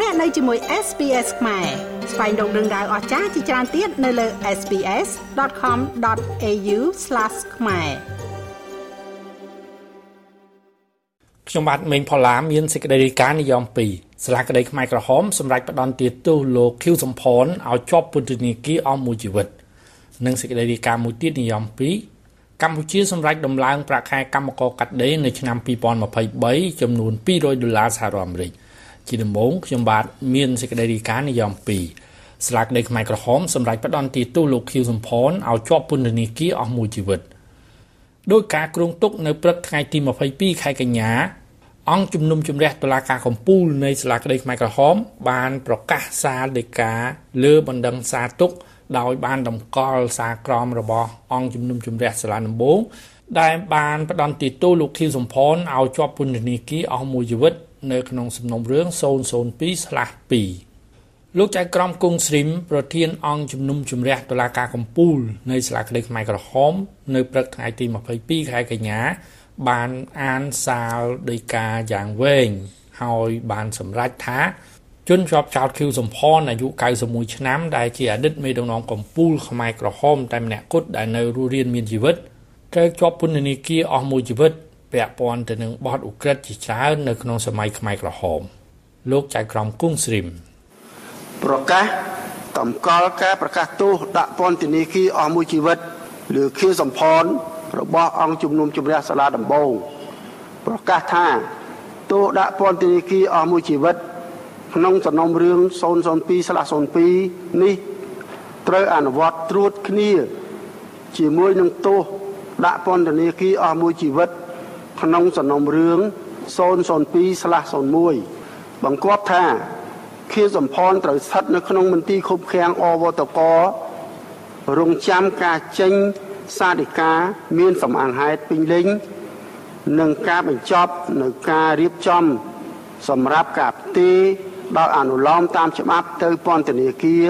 លោកអ្នកនៅជាមួយ SPS ខ្មែរស្វែងរកដឹងដៅអស្ចារ្យជាច្រើនទៀតនៅលើ SPS.com.au/ ខ្មែរខ្ញុំបាទមេងផល្លាមានសេចក្តីរាយការណ៍និយម2សាលាក្តីខ្មែរក្រហមសម្រាប់ផ្ដន់ទាទោសលោកឃីវសំផនឲ្យជាប់ពន្ធនាគារអស់មួយជីវិតនិងសេចក្តីរាយការណ៍មួយទៀតនិយម2កម្ពុជាសម្រាប់ដំឡើងប្រាក់ខែកម្មករកាត់ដេរនៅឆ្នាំ2023ចំនួន200ដុល្លារសហរដ្ឋអាមេរិក ជាដំបូងខ្ញុំបាទមានសេចក្តីរាយការណ៍និយម2ស្លាកដីខ្មែរក្រហមសម្រាប់ផ្ដន់ទីទូលោកខៀវសំផនឲ្យជាប់ពន្ធនាគារអស់មួយជីវិតដោយការគ្រងទុកនៅព្រឹកថ្ងៃទី22ខែកញ្ញាអង្គជំនុំជម្រះតុលាការកំពូលនៃសាលាក្តីខ្មែរក្រហម បាន ប្រកាសសាលដីកាលើបណ្ដឹងសារទុក ដោយបានតម្កល់សារក្រមរបស់អង្គជំនុំជម្រះសាលាដំបងដែលបានផ្ដន់ទីទូលោកខៀវសំផនឲ្យជាប់ពន្ធនាគារអស់មួយជីវិត នៅក្នុងសំណុំរឿង002/2លោកចៅក្រមគង់ស្រីមប្រធានអង្គជំនុំជម្រះតុលាការកំពូលនៃសាលាក្តីខ្មែរក្រហម នៅព្រឹកថ្ងៃទី22ខែកញ្ញាបានអានសាលដីកាយ៉ាងវែងហើយបានសម្រេចថាជនជាប់ចោតឃីវសំផនអាយុ91ឆ្នាំដែលជាអតីតមេដឹកនាំកម្ពុជាខ្មែរក្រហមតែម្នាក់គត់ដែលនៅរស់រានមានជីវិតត្រូវជាប់ពន្ធនាគារអស់មួយជីវិត ពាក់ព័ន្ធទៅនឹងបទឧក្រិដ្ឋជាច្រើននៅក្នុងសម័យខ្មែរក្រហមលោកចៅក្រមគង់ស្រីមប្រកាសតម្កល់ការប្រកាសទោសដាក់ពន្ធនាគារអស់មួយជីវិតលើខៀវសំផនរបស់អង្គជំនុំជម្រះសាលាដំបងប្រកាសថាទោសដាក់ពន្ធនាគារអស់មួយជីវិត ក្នុងសំណុំរឿង002/02នេះត្រូវអនុវត្តត្រួតគ្នា ជាមួយនឹងទោសដាក់ពន្ធនាគារអស់មួយជីវិត ក្នុងសំណុំរឿង002/01បង្គាប់ថាខៀវសំផនត្រូវស្ថិតនៅក្នុងមន្ទីរឃុំឃាំងអវតករងចាំការចេញសាធិការមានសំអាងហេតុពេញលេញនិងការបញ្ចប់នៅការរៀបចំ សម្រាប់ការផ្ទេរដោយអនុលោមតាមច្បាប់ទៅពន្ធនាគារ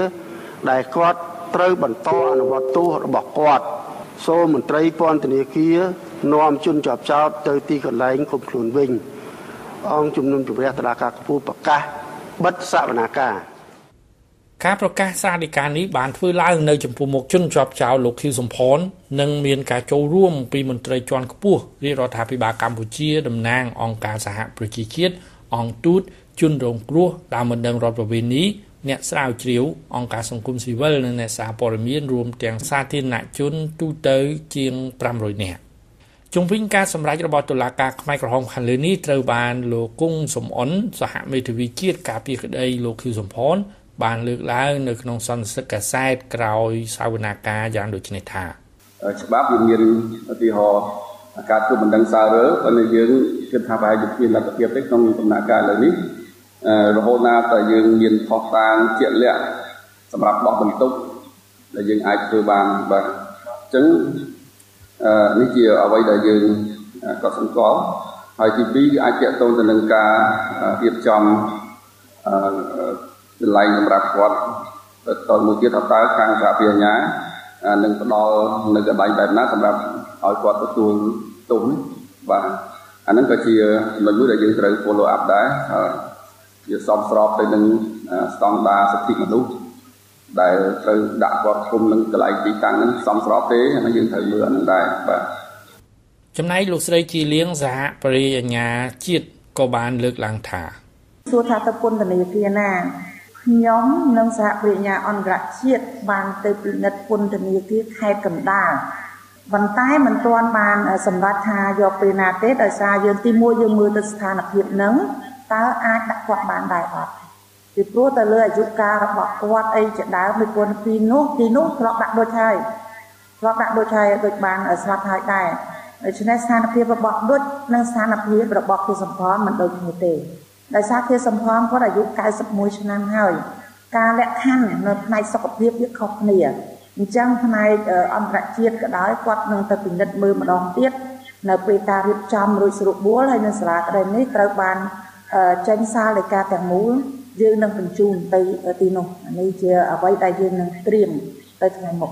ដែលគាត់ត្រូវបន្តអនុវត្តទោសរបស់គាត់ សូមមន្ត្រីពន្ធនាគារនាំជនជាប់ចោតទៅទីកន្លែងគុំខ្លួនវិញអង្គជំនុំជម្រះតឡាការខ្ពស់ប្រកាសបិទសវនាការការប្រកាសសាធិការនេះបានធ្វើឡើងនៅចំពោះមុខជនជាប់ចោលលោកខៀវសំផននិងមានការចូលរួមពីមន្ត្រីជាន់ខ្ពស់រាជរដ្ឋាភិបាលកម្ពុជាតំណាងអង្គការសហប្រជាជាតិអង្គទូតជនរងគ្រោះតាមបណ្ដឹងរដ្ឋប្រវេណី អ្នកស្រាវជ្រាវអង្គការសង្គមស៊ីវិលនិងអ្នកសារព័ត៌មានរួមទាំងសាធារណជនទូទៅជាង500នាក់ជុំវិញការសម្ដែងរបស់តុលាការខ្មែរក្រហមខាងលើនេះត្រូវបានលោកគង់សំអនសហមេធាវីជាតិការពារក្តីលោកខៀវសំផនបានលើកឡើងនៅក្នុងសន្និសីទកាសែតក្រោយសវនាការយ៉ាងដូចនេះថាច្បាប់វាមានឧទាហរណ៍ការធ្វើបណ្ដឹងសាររើប៉ុន្តែយើងគិតថាប្រហែលជាមានលទ្ធភាពទេក្នុងដំណាក់កាលឥឡូវនេះ រហូតណាតែយើងមានផុសតាងជាក់លាក់សម្រាប់បោះបន្ទុកដែលយើងអាចធ្វើបានបាទអញ្ចឹងនេះជាអ្វីដែលយើងក៏សង្កល់ហើយទី2គឺអាចតកតូនទៅនឹងការរៀបចំកន្លែងសម្រាប់គាត់តទៅមួយទៀតថាតើខាងសហវិញ្ញានឹងផ្ដល់នៅកន្លែងបែបណាសម្រាប់ឲ្យគាត់ទទួលទុំបាទអាហ្នឹងក៏ជាចំណុចមួយដែលយើងត្រូវ follow up ដែរ វាសមស្របទៅនឹងស្តង់ដារសិទ្ធិមនុស្សដែលត្រូវដាក់គាត់គុំនឹងកន្លែងទីតាំងហ្នឹងសមស្របទេហើយយើងត្រូវមើលអានឹងដែរបាទចំណែកលោកស្រីជីលៀងសហបរិយាញ្ញាជាតិក៏បានលើកឡើងថាសួរថាទៅពន្ធនាគារណាខ្ញុំនិងសហបរិញ្ញាអន្តរជាតិបានទៅពិនិត្យពន្ធនាគារខេត្តកណ្ដាលប៉ុន្តែមិនទាន់បានសម្រេចថាយកពេលណាទេដោយសារយើងទីមួយយើងមើលទៅស្ថានភាពនឹង តើអាចដាក់គាត់បានដែរអត់ពីព្រោះទៅលើអាយុកាលរបស់គាត់អីជាដើមពីព្រោះពីនោះទីនោះធ្លាប់ដាក់ដូចហើយធ្លាប់ដាក់ដូចហើយដូចបានស្រាប់ហើយដែរដូច្នេះស្ថានភាពរបស់ដូចនិងស្ថានភាពរបស់គូសម្ផលមិនដូចគ្នាទេដោយសារគេសម្ផនគាត់អាយុ91ឆ្នាំហើយការលក្ខខណ្ឌនៅផ្នែកសុខភាពវាខុសគ្នាអញ្ចឹងផ្នែកអន្តរជាតិក៏ដោយគាត់នឹងទៅពិនិត្យមើលម្ដងទៀតនៅពេលការរៀបចំរួចស្រួលបួលហើយនៅសាលាក្តីនេះត្រូវបាន ចេញសារលេខាទាំងមូលយើងនឹងបញ្ជូនទៅទីនោះនេះជាអ្វីដែលយើងនឹងត្រៀមទៅថ្ងៃមុខ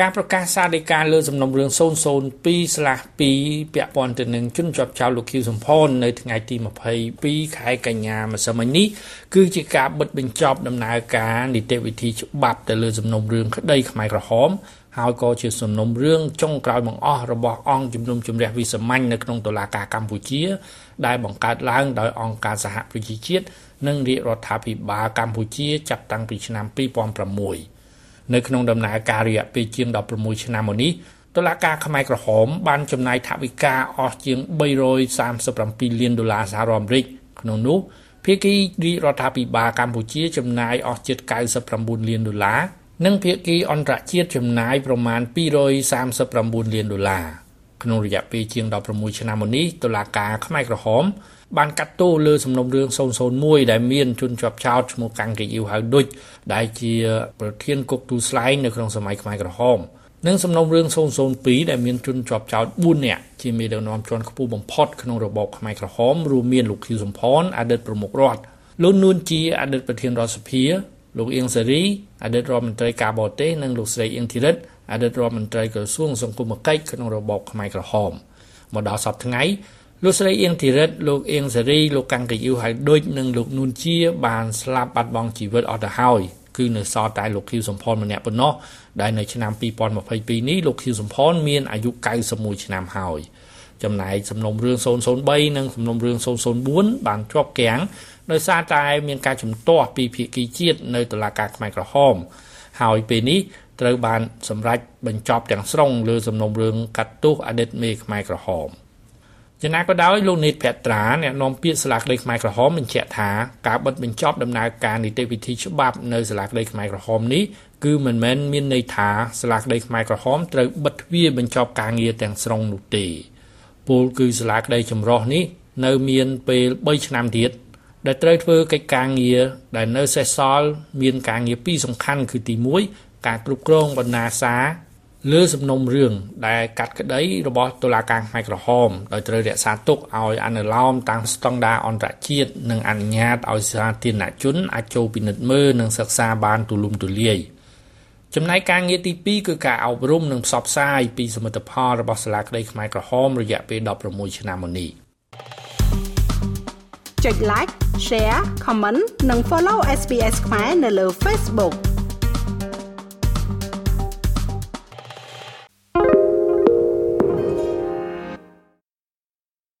ការប្រកាសសាលដីកាលើសំណុំរឿង002ស្លាស់2ពាក់ព័ន្ធទៅនឹងជនជាប់ចោលលោកឃីវសំផននៅថ្ងៃទី22ខែកញ្ញាម្សិលមិញនេះគឺជាការបិទបញ្ចប់ដំណើរការនីតិវិធីច្បាប់ទៅលើសំណុំរឿងក្តីខ្មែរក្រហម ហើយក៏ជាសំណុំរឿងចុងក្រោយបង្អស់របស់អង្គជំនុំជម្រះវិសាមញ្ញនៅក្នុងតុលាការកម្ពុជា ដែលបង្កើតឡើងដោយអង្គការសហប្រជាជាតិនិងរាជរដ្ឋាភិបាលកម្ពុជាចាប់តាំងពីឆ្នាំ2006នៅក្នុងដំណើរការរយៈពេលជាង16ឆ្នាំមកនេះតុលាការខ្មែរក្រហមបានចំណាយថវិកាអស់ជាង337លានដុល្លារសហរដ្ឋអាមេរិកក្នុងនោះភាគីរាជរដ្ឋាភិបាលកម្ពុជាចំណាយអស់ជិត99លានដុល្លារ និងភាគីអន្តរជាតិចំណាយប្រមាណ239លានដុល្លារក្នុងរយៈពេលជាង16ឆ្នាំមកនេះតុលាការខ្មែរក្រហម បានកាត់ទោសលើសំណុំរឿង001ដែលមានជនជាប់ចោតឈ្មោះកាំងកេយូហៅឌុចដែលជាប្រធានគុកទូស្លែងនៅក្នុងសម័យខ្មែរក្រហមនិងសំណុំរឿង002ដែលមានជនជាប់ចោត4នាក់ជាមេដឹកនាំជាន់ខ្ពស់បំផុតក្នុងរបបខ្មែរក្រហមរួមមានលោកខៀវសំផនអតីតប្រមុខរដ្ឋលោកនួនជាអតីតប្រធានរដ្ឋសភា លោកអៀងសេរីអតីតរដ្ឋមន្ត្រីការបរទេសនិងលោកស្រីអៀងធីរិតអតីតរដ្ឋមន្ត្រីក្រសួងសង្គមគិច្ចក្នុងរបបខ្មែរក្រហមមកដល់សប្តាហ៍ថ្ងៃលោកស្រីអៀងធីរិតលោកអៀងសេរីលោកកាំងកយូហៅដូចនិងលោកនួនជា បានស្លាប់បាត់បង់ជីវិតអស់ទៅហើយគឺនៅសល់តែលោកខៀវសំផនម្នាក់ប៉ុណ្ណោះដែលនៅឆ្នាំ2022នេះលោកខៀវសំផនមានអាយុ91ឆ្នាំហើយ ចំណែកសំណុំរឿង003និងសំណុំរឿង004បានជាប់គាំងដោយសារតែមានការជំទាស់ពីភាគីជាតិនៅតុលាការខ្មែរក្រហម ហើយពេលនេះត្រូវបានសម្រេចបញ្ចប់ទាំងស្រុងលើសំណុំរឿងកាត់ទោសអតីតមេខ្មែរក្រហមយ៉ាងណាក៏ដោយលោកនេតភត្រាអ្នកនាំពាក្យសាលាក្តីខ្មែរក្រហមបញ្ជាក់ថាការបិទបញ្ចប់ដំណើរការនីតិវិធីច្បាប់នៅសាលាក្តីខ្មែរក្រហមនេះគឺមិនមែនមានន័យថាសាលាក្តីខ្មែរក្រហមត្រូវបិទទ្វារបញ្ចប់ការងារទាំងស្រុងនោះទេ ពលគឺសាលាក្តីចម្រុះនេះនៅមានពេល3ឆ្នាំទៀតដែលត្រូវធ្វើកិច្ចការងារដែលនៅសេសសល់មានការងារពីរសំខាន់គឺទី1ការគ្រប់គ្រងបណ្ណាសាលើសំណុំរឿងដែលកាត់ក្តីរបស់តុលាការខ្មែរក្រហមដោយត្រូវរក្សាទុកឲ្យអនុលោមតាមស្តង់ដារអន្តរជាតិនិងអនុញ្ញាតឲ្យសាធារណជនអាចចូលពិនិត្យមើលនិងសិក្សាបានទូលំទូលាយ ចំណែកការងារទី2គឺការអប់រំនិងផ្សព្វផ្សាយពីសមិទ្ធផលរបស់សាលាក្តីខ្មែរក្រហមរយៈពេល16ឆ្នាំមកនេះចុច like share comment និង follow SPS ខ្មែរនៅលើ Facebook